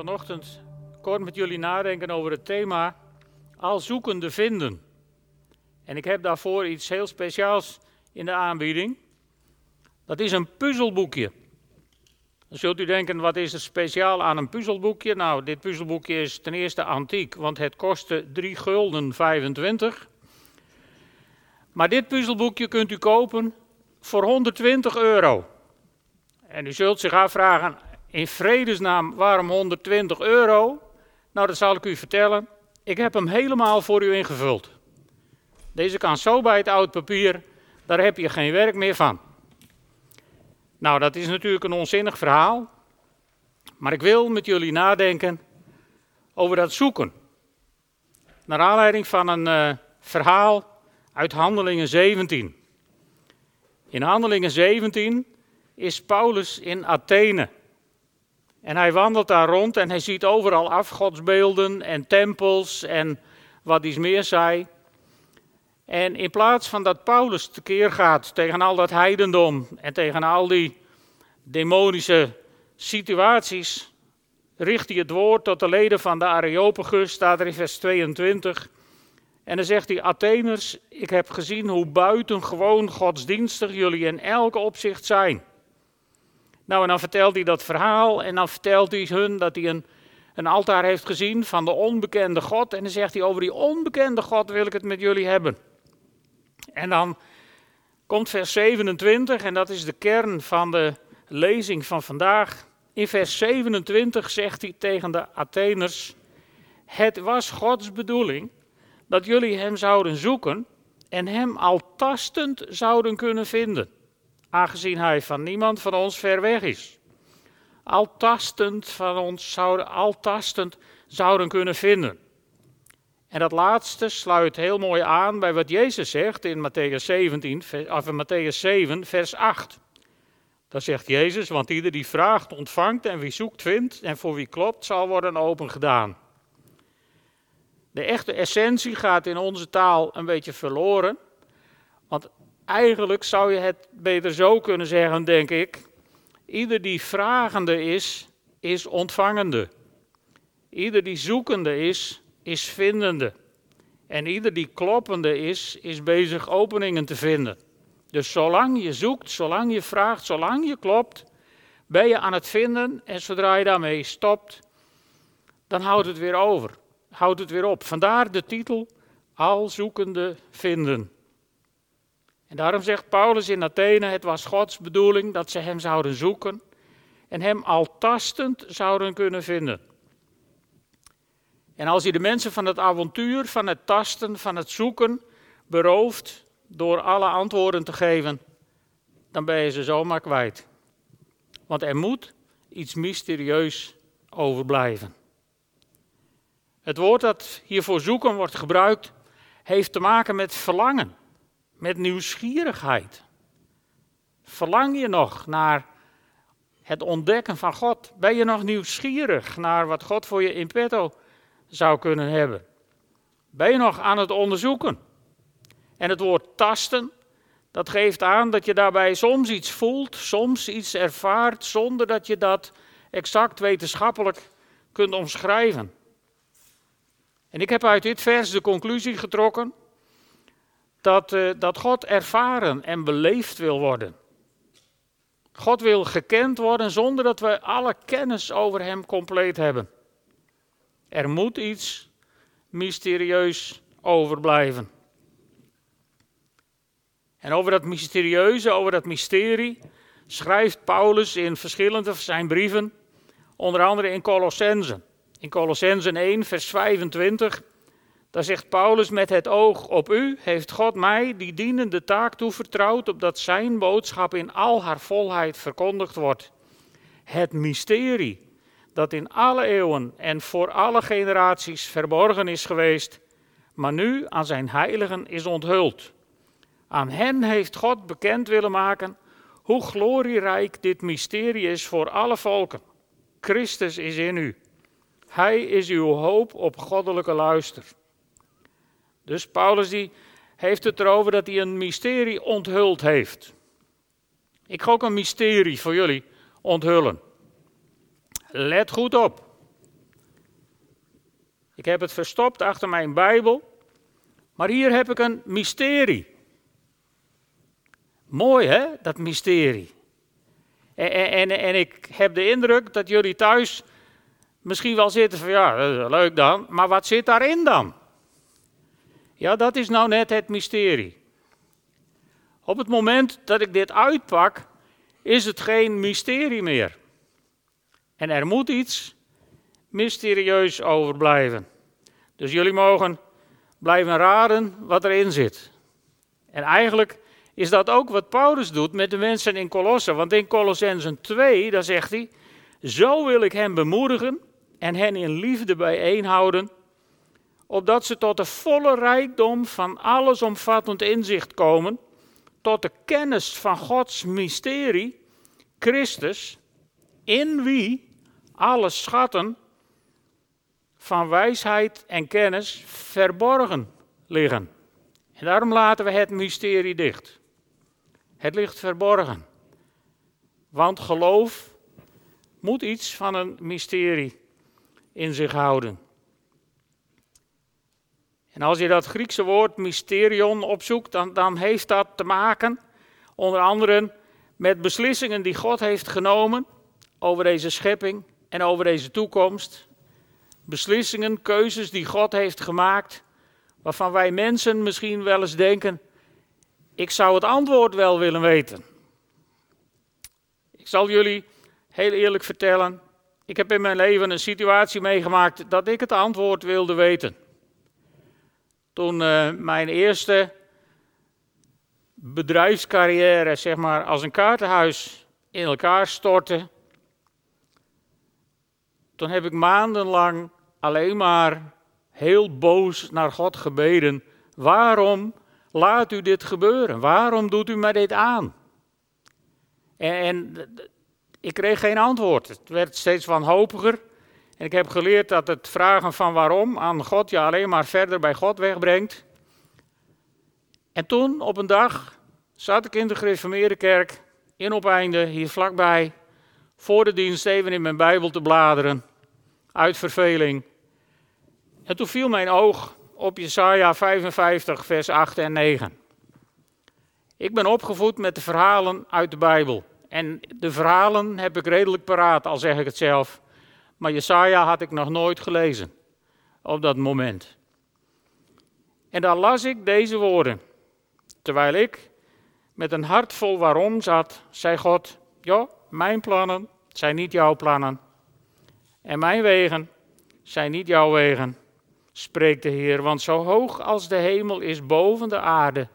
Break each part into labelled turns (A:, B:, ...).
A: vanochtend kort met jullie nadenken over het thema al zoekende vinden. En ik heb daarvoor iets heel speciaals in de aanbieding. Dat is een puzzelboekje. Dan zult u denken, wat is er speciaal aan een puzzelboekje? Nou, dit puzzelboekje is ten eerste antiek, want het kostte 3 gulden 25. Maar dit puzzelboekje kunt u kopen voor 120 euro. En u zult zich afvragen, in vredesnaam, waarom 120 euro? Nou, dat zal ik u vertellen. Ik heb hem helemaal voor u ingevuld. Deze kan zo bij het oud papier, daar heb je geen werk meer van. Nou, dat is natuurlijk een onzinnig verhaal. Maar ik wil met jullie nadenken over dat zoeken. Naar aanleiding van een uh, verhaal uit Handelingen 17. In Handelingen 17 is Paulus in Athene. En hij wandelt daar rond en hij ziet overal afgodsbeelden en tempels en wat iets meer zei. En in plaats van dat Paulus tekeer gaat tegen al dat heidendom en tegen al die demonische situaties, richt hij het woord tot de leden van de Areopagus, staat er in vers 22. En dan zegt hij, Atheners, ik heb gezien hoe buitengewoon godsdienstig jullie in elk opzicht zijn. Nou, en dan vertelt hij dat verhaal en dan vertelt hij hun dat hij een, een altaar heeft gezien van de onbekende God. En dan zegt hij, over die onbekende God wil ik het met jullie hebben. En dan komt vers 27 en dat is de kern van de lezing van vandaag. In vers 27 zegt hij tegen de Atheners, het was Gods bedoeling dat jullie hem zouden zoeken en hem al tastend zouden kunnen vinden aangezien hij van niemand van ons ver weg is. Al tastend van ons zouden, al tastend zouden kunnen vinden. En dat laatste sluit heel mooi aan bij wat Jezus zegt in Matthäus, 17, of in Matthäus 7, vers 8. Daar zegt Jezus, want ieder die vraagt ontvangt en wie zoekt vindt en voor wie klopt zal worden open gedaan. De echte essentie gaat in onze taal een beetje verloren, Eigenlijk zou je het beter zo kunnen zeggen, denk ik. Ieder die vragende is, is ontvangende. Ieder die zoekende is, is vindende. En ieder die kloppende is, is bezig openingen te vinden. Dus zolang je zoekt, zolang je vraagt, zolang je klopt, ben je aan het vinden. En zodra je daarmee stopt, dan houdt het weer over. Houdt het weer op. Vandaar de titel Al zoekende vinden. En daarom zegt Paulus in Athene: het was Gods bedoeling dat ze hem zouden zoeken en hem al tastend zouden kunnen vinden. En als hij de mensen van het avontuur, van het tasten, van het zoeken berooft door alle antwoorden te geven, dan ben je ze zomaar kwijt. Want er moet iets mysterieus overblijven. Het woord dat hiervoor zoeken wordt gebruikt, heeft te maken met verlangen met nieuwsgierigheid. Verlang je nog naar het ontdekken van God? Ben je nog nieuwsgierig naar wat God voor je in petto zou kunnen hebben? Ben je nog aan het onderzoeken? En het woord tasten, dat geeft aan dat je daarbij soms iets voelt, soms iets ervaart, zonder dat je dat exact wetenschappelijk kunt omschrijven. En ik heb uit dit vers de conclusie getrokken dat, uh, dat God ervaren en beleefd wil worden. God wil gekend worden zonder dat we alle kennis over Hem compleet hebben. Er moet iets mysterieus overblijven. En over dat mysterieuze, over dat mysterie, schrijft Paulus in verschillende van zijn brieven, onder andere in Colossense. In Colossense 1, vers 25 daar zegt Paulus, met het oog op u heeft God mij die dienende taak toevertrouwd, opdat zijn boodschap in al haar volheid verkondigd wordt. Het mysterie dat in alle eeuwen en voor alle generaties verborgen is geweest, maar nu aan zijn heiligen is onthuld. Aan hen heeft God bekend willen maken hoe glorierijk dit mysterie is voor alle volken. Christus is in u. Hij is uw hoop op goddelijke luister. Dus Paulus die heeft het erover dat hij een mysterie onthuld heeft. Ik ga ook een mysterie voor jullie onthullen. Let goed op. Ik heb het verstopt achter mijn Bijbel. Maar hier heb ik een mysterie. Mooi hè, dat mysterie. En, en, en ik heb de indruk dat jullie thuis misschien wel zitten van ja, leuk dan, maar wat zit daarin dan? Ja, dat is nou net het mysterie. Op het moment dat ik dit uitpak, is het geen mysterie meer. En er moet iets mysterieus overblijven. Dus jullie mogen blijven raden wat erin zit. En eigenlijk is dat ook wat Paulus doet met de mensen in Colosse. Want in Colossensen 2, daar zegt hij: Zo wil ik hen bemoedigen en hen in liefde bijeenhouden, opdat ze tot de volle rijkdom van allesomvattend inzicht komen, tot de kennis van Gods mysterie, Christus, in wie alle schatten van wijsheid en kennis verborgen liggen. En daarom laten we het mysterie dicht. Het ligt verborgen. Want geloof moet iets van een mysterie in zich houden. Als je dat Griekse woord mysterion opzoekt, dan, dan heeft dat te maken onder andere met beslissingen die God heeft genomen over deze schepping en over deze toekomst. Beslissingen, keuzes die God heeft gemaakt, waarvan wij mensen misschien wel eens denken, ik zou het antwoord wel willen weten. Ik zal jullie heel eerlijk vertellen, ik heb in mijn leven een situatie meegemaakt dat ik het antwoord wilde weten. Toen uh, mijn eerste bedrijfscarrière, zeg maar, als een kaartenhuis in elkaar stortte, toen heb ik maandenlang alleen maar heel boos naar God gebeden. Waarom laat u dit gebeuren? Waarom doet u mij dit aan? En, en ik kreeg geen antwoord. Het werd steeds wanhopiger. En ik heb geleerd dat het vragen van waarom aan God je alleen maar verder bij God wegbrengt. En toen, op een dag, zat ik in de gereformeerde kerk in Opeinde, hier vlakbij, voor de dienst even in mijn Bijbel te bladeren, uit verveling. En toen viel mijn oog op Jesaja 55, vers 8 en 9. Ik ben opgevoed met de verhalen uit de Bijbel. En de verhalen heb ik redelijk paraat, al zeg ik het zelf. Maar Jesaja had ik nog nooit gelezen op dat moment. En dan las ik deze woorden. Terwijl ik met een hart vol waarom zat, zei God: Ja, mijn plannen zijn niet jouw plannen. En mijn wegen zijn niet jouw wegen, spreekt de Heer. Want zo hoog als de hemel is boven de aarde,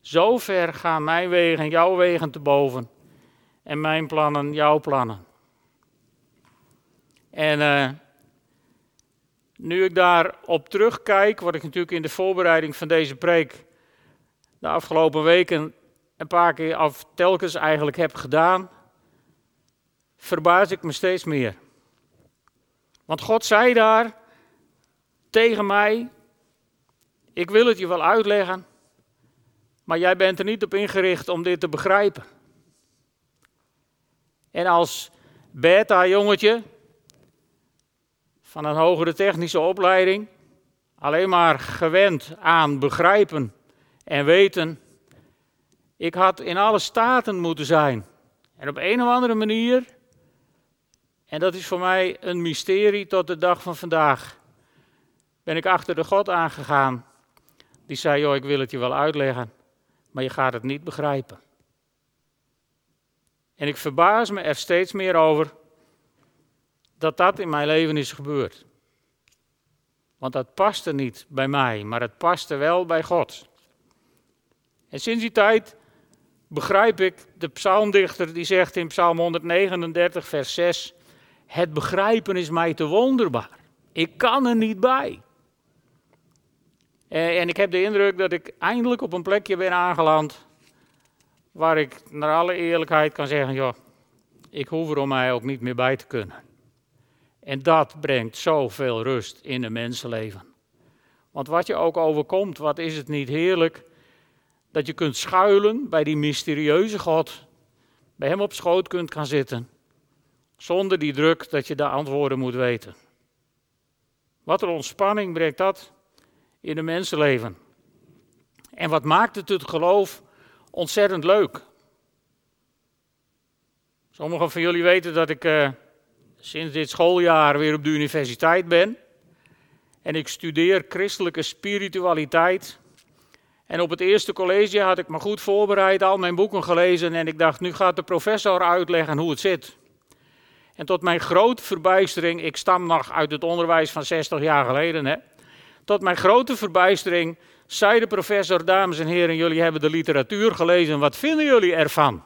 A: zo ver gaan mijn wegen jouw wegen te boven en mijn plannen jouw plannen. En uh, nu ik daarop terugkijk, wat ik natuurlijk in de voorbereiding van deze preek de afgelopen weken een paar keer af telkens eigenlijk heb gedaan, verbaas ik me steeds meer. Want God zei daar tegen mij: Ik wil het je wel uitleggen, maar jij bent er niet op ingericht om dit te begrijpen. En als beta-jongetje van een hogere technische opleiding, alleen maar gewend aan begrijpen en weten, ik had in alle staten moeten zijn. En op een of andere manier, en dat is voor mij een mysterie tot de dag van vandaag, ben ik achter de God aangegaan. Die zei, joh, ik wil het je wel uitleggen, maar je gaat het niet begrijpen. En ik verbaas me er steeds meer over dat dat in mijn leven is gebeurd. Want dat paste niet bij mij, maar het paste wel bij God. En sinds die tijd begrijp ik de psalmdichter die zegt in Psalm 139, vers 6: Het begrijpen is mij te wonderbaar. Ik kan er niet bij. En ik heb de indruk dat ik eindelijk op een plekje ben aangeland waar ik naar alle eerlijkheid kan zeggen, joh, ik hoef er om mij ook niet meer bij te kunnen. En dat brengt zoveel rust in een mensenleven. Want wat je ook overkomt, wat is het niet heerlijk dat je kunt schuilen bij die mysterieuze God, bij Hem op schoot kunt gaan zitten, zonder die druk dat je de antwoorden moet weten. Wat een ontspanning brengt dat in een mensenleven. En wat maakt het het geloof ontzettend leuk? Sommigen van jullie weten dat ik uh, sinds dit schooljaar weer op de universiteit ben. En ik studeer christelijke spiritualiteit. En op het eerste college had ik me goed voorbereid, al mijn boeken gelezen. En ik dacht, nu gaat de professor uitleggen hoe het zit. En tot mijn grote verbijstering, ik stam nog uit het onderwijs van 60 jaar geleden. Hè, tot mijn grote verbijstering zei de professor, dames en heren, jullie hebben de literatuur gelezen. Wat vinden jullie ervan?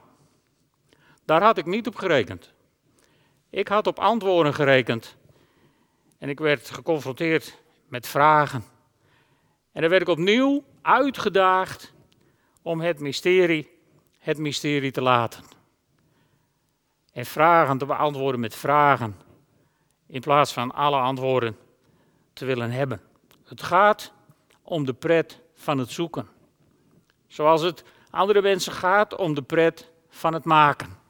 A: Daar had ik niet op gerekend. Ik had op antwoorden gerekend. En ik werd geconfronteerd met vragen. En dan werd ik opnieuw uitgedaagd om het mysterie, het mysterie te laten. En vragen te beantwoorden met vragen, in plaats van alle antwoorden te willen hebben. Het gaat om de pret van het zoeken. Zoals het andere mensen gaat om de pret van het maken.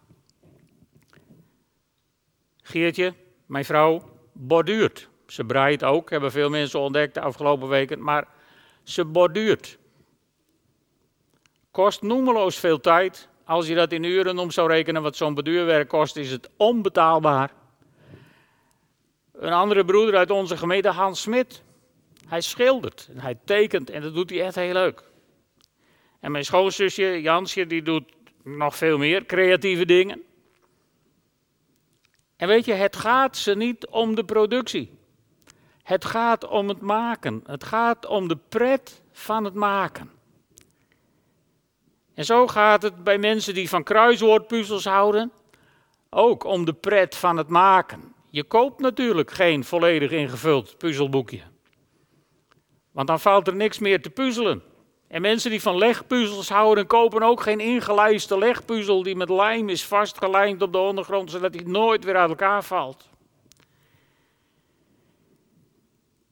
A: Geertje, mijn vrouw, borduurt. Ze breidt ook, hebben veel mensen ontdekt de afgelopen weken, maar ze borduurt. Kost noemeloos veel tijd. Als je dat in uren om zou rekenen wat zo'n borduurwerk kost, is het onbetaalbaar. Een andere broeder uit onze gemeente, Hans Smit, hij schildert en hij tekent en dat doet hij echt heel leuk. En mijn schoonzusje Jansje, die doet nog veel meer creatieve dingen. En weet je, het gaat ze niet om de productie. Het gaat om het maken. Het gaat om de pret van het maken. En zo gaat het bij mensen die van kruiswoordpuzzels houden, ook om de pret van het maken. Je koopt natuurlijk geen volledig ingevuld puzzelboekje. Want dan valt er niks meer te puzzelen. En mensen die van legpuzzels houden, kopen ook geen ingelijste legpuzzel die met lijm is vastgelijmd op de ondergrond, zodat hij nooit weer uit elkaar valt.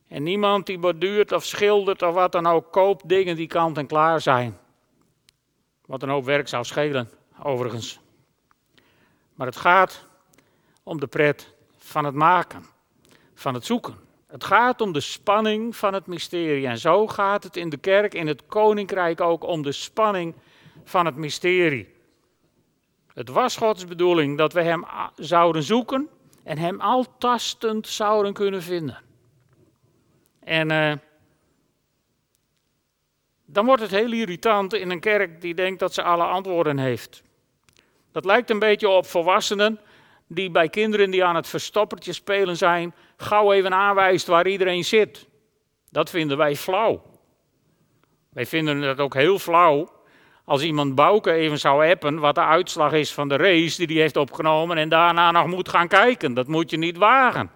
A: En niemand die borduurt of schildert of wat dan ook, koopt dingen die kant en klaar zijn. Wat een hoop werk zou schelen, overigens. Maar het gaat om de pret van het maken, van het zoeken. Het gaat om de spanning van het mysterie. En zo gaat het in de kerk, in het koninkrijk ook om de spanning van het mysterie. Het was Gods bedoeling dat we Hem zouden zoeken en Hem altastend zouden kunnen vinden. En uh, dan wordt het heel irritant in een kerk die denkt dat ze alle antwoorden heeft. Dat lijkt een beetje op volwassenen die bij kinderen die aan het verstoppertje spelen zijn, gauw even aanwijst waar iedereen zit. Dat vinden wij flauw. Wij vinden het ook heel flauw als iemand Bouke even zou appen wat de uitslag is van de race die hij heeft opgenomen en daarna nog moet gaan kijken. Dat moet je niet wagen.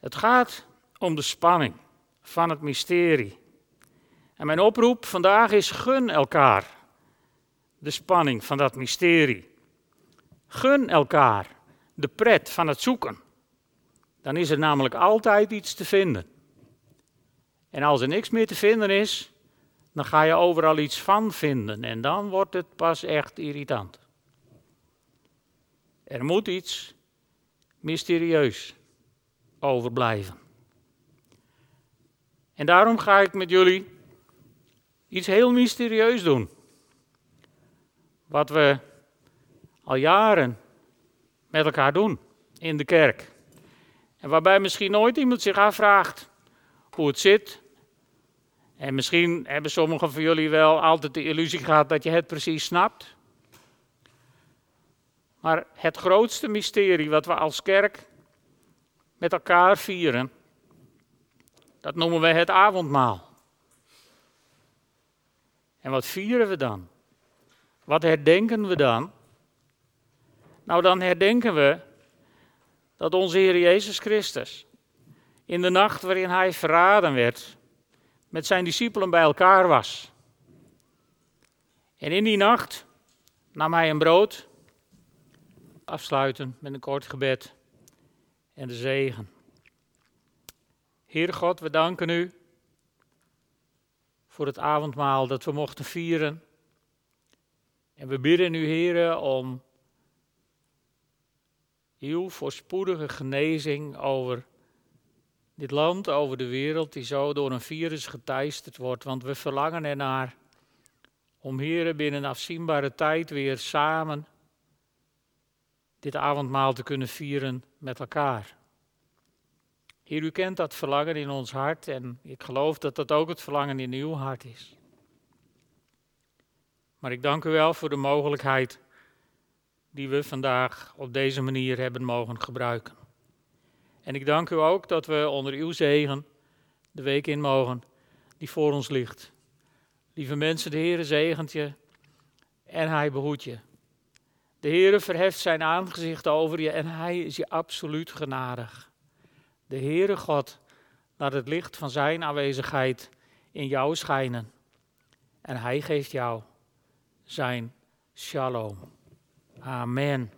A: Het gaat om de spanning van het mysterie. En mijn oproep vandaag is: gun elkaar de spanning van dat mysterie. Gun elkaar de pret van het zoeken. Dan is er namelijk altijd iets te vinden. En als er niks meer te vinden is, dan ga je overal iets van vinden en dan wordt het pas echt irritant. Er moet iets mysterieus overblijven. En daarom ga ik met jullie iets heel mysterieus doen. Wat we al jaren met elkaar doen in de kerk. En waarbij misschien nooit iemand zich afvraagt hoe het zit. En misschien hebben sommigen van jullie wel altijd de illusie gehad dat je het precies snapt. Maar het grootste mysterie wat we als kerk met elkaar vieren, dat noemen we het avondmaal. En wat vieren we dan? Wat herdenken we dan? Nou, dan herdenken we dat onze Heer Jezus Christus in de nacht waarin Hij verraden werd, met zijn discipelen bij elkaar was. En in die nacht nam Hij een brood, afsluiten met een kort gebed en de zegen. Heer God, we danken U voor het avondmaal dat we mochten vieren. En we bidden U, Heer, om heel voorspoedige genezing over dit land, over de wereld, die zo door een virus geteisterd wordt. Want we verlangen ernaar om hier binnen afzienbare tijd weer samen dit avondmaal te kunnen vieren met elkaar. Heer, u kent dat verlangen in ons hart en ik geloof dat dat ook het verlangen in uw hart is. Maar ik dank u wel voor de mogelijkheid die we vandaag op deze manier hebben mogen gebruiken. En ik dank u ook dat we onder uw zegen de week in mogen die voor ons ligt. Lieve mensen, de Heere zegent je en hij behoedt je. De Heere verheft zijn aangezicht over je en hij is je absoluut genadig. De Heere God laat het licht van zijn aanwezigheid in jou schijnen. En hij geeft jou zijn shalom. Amen.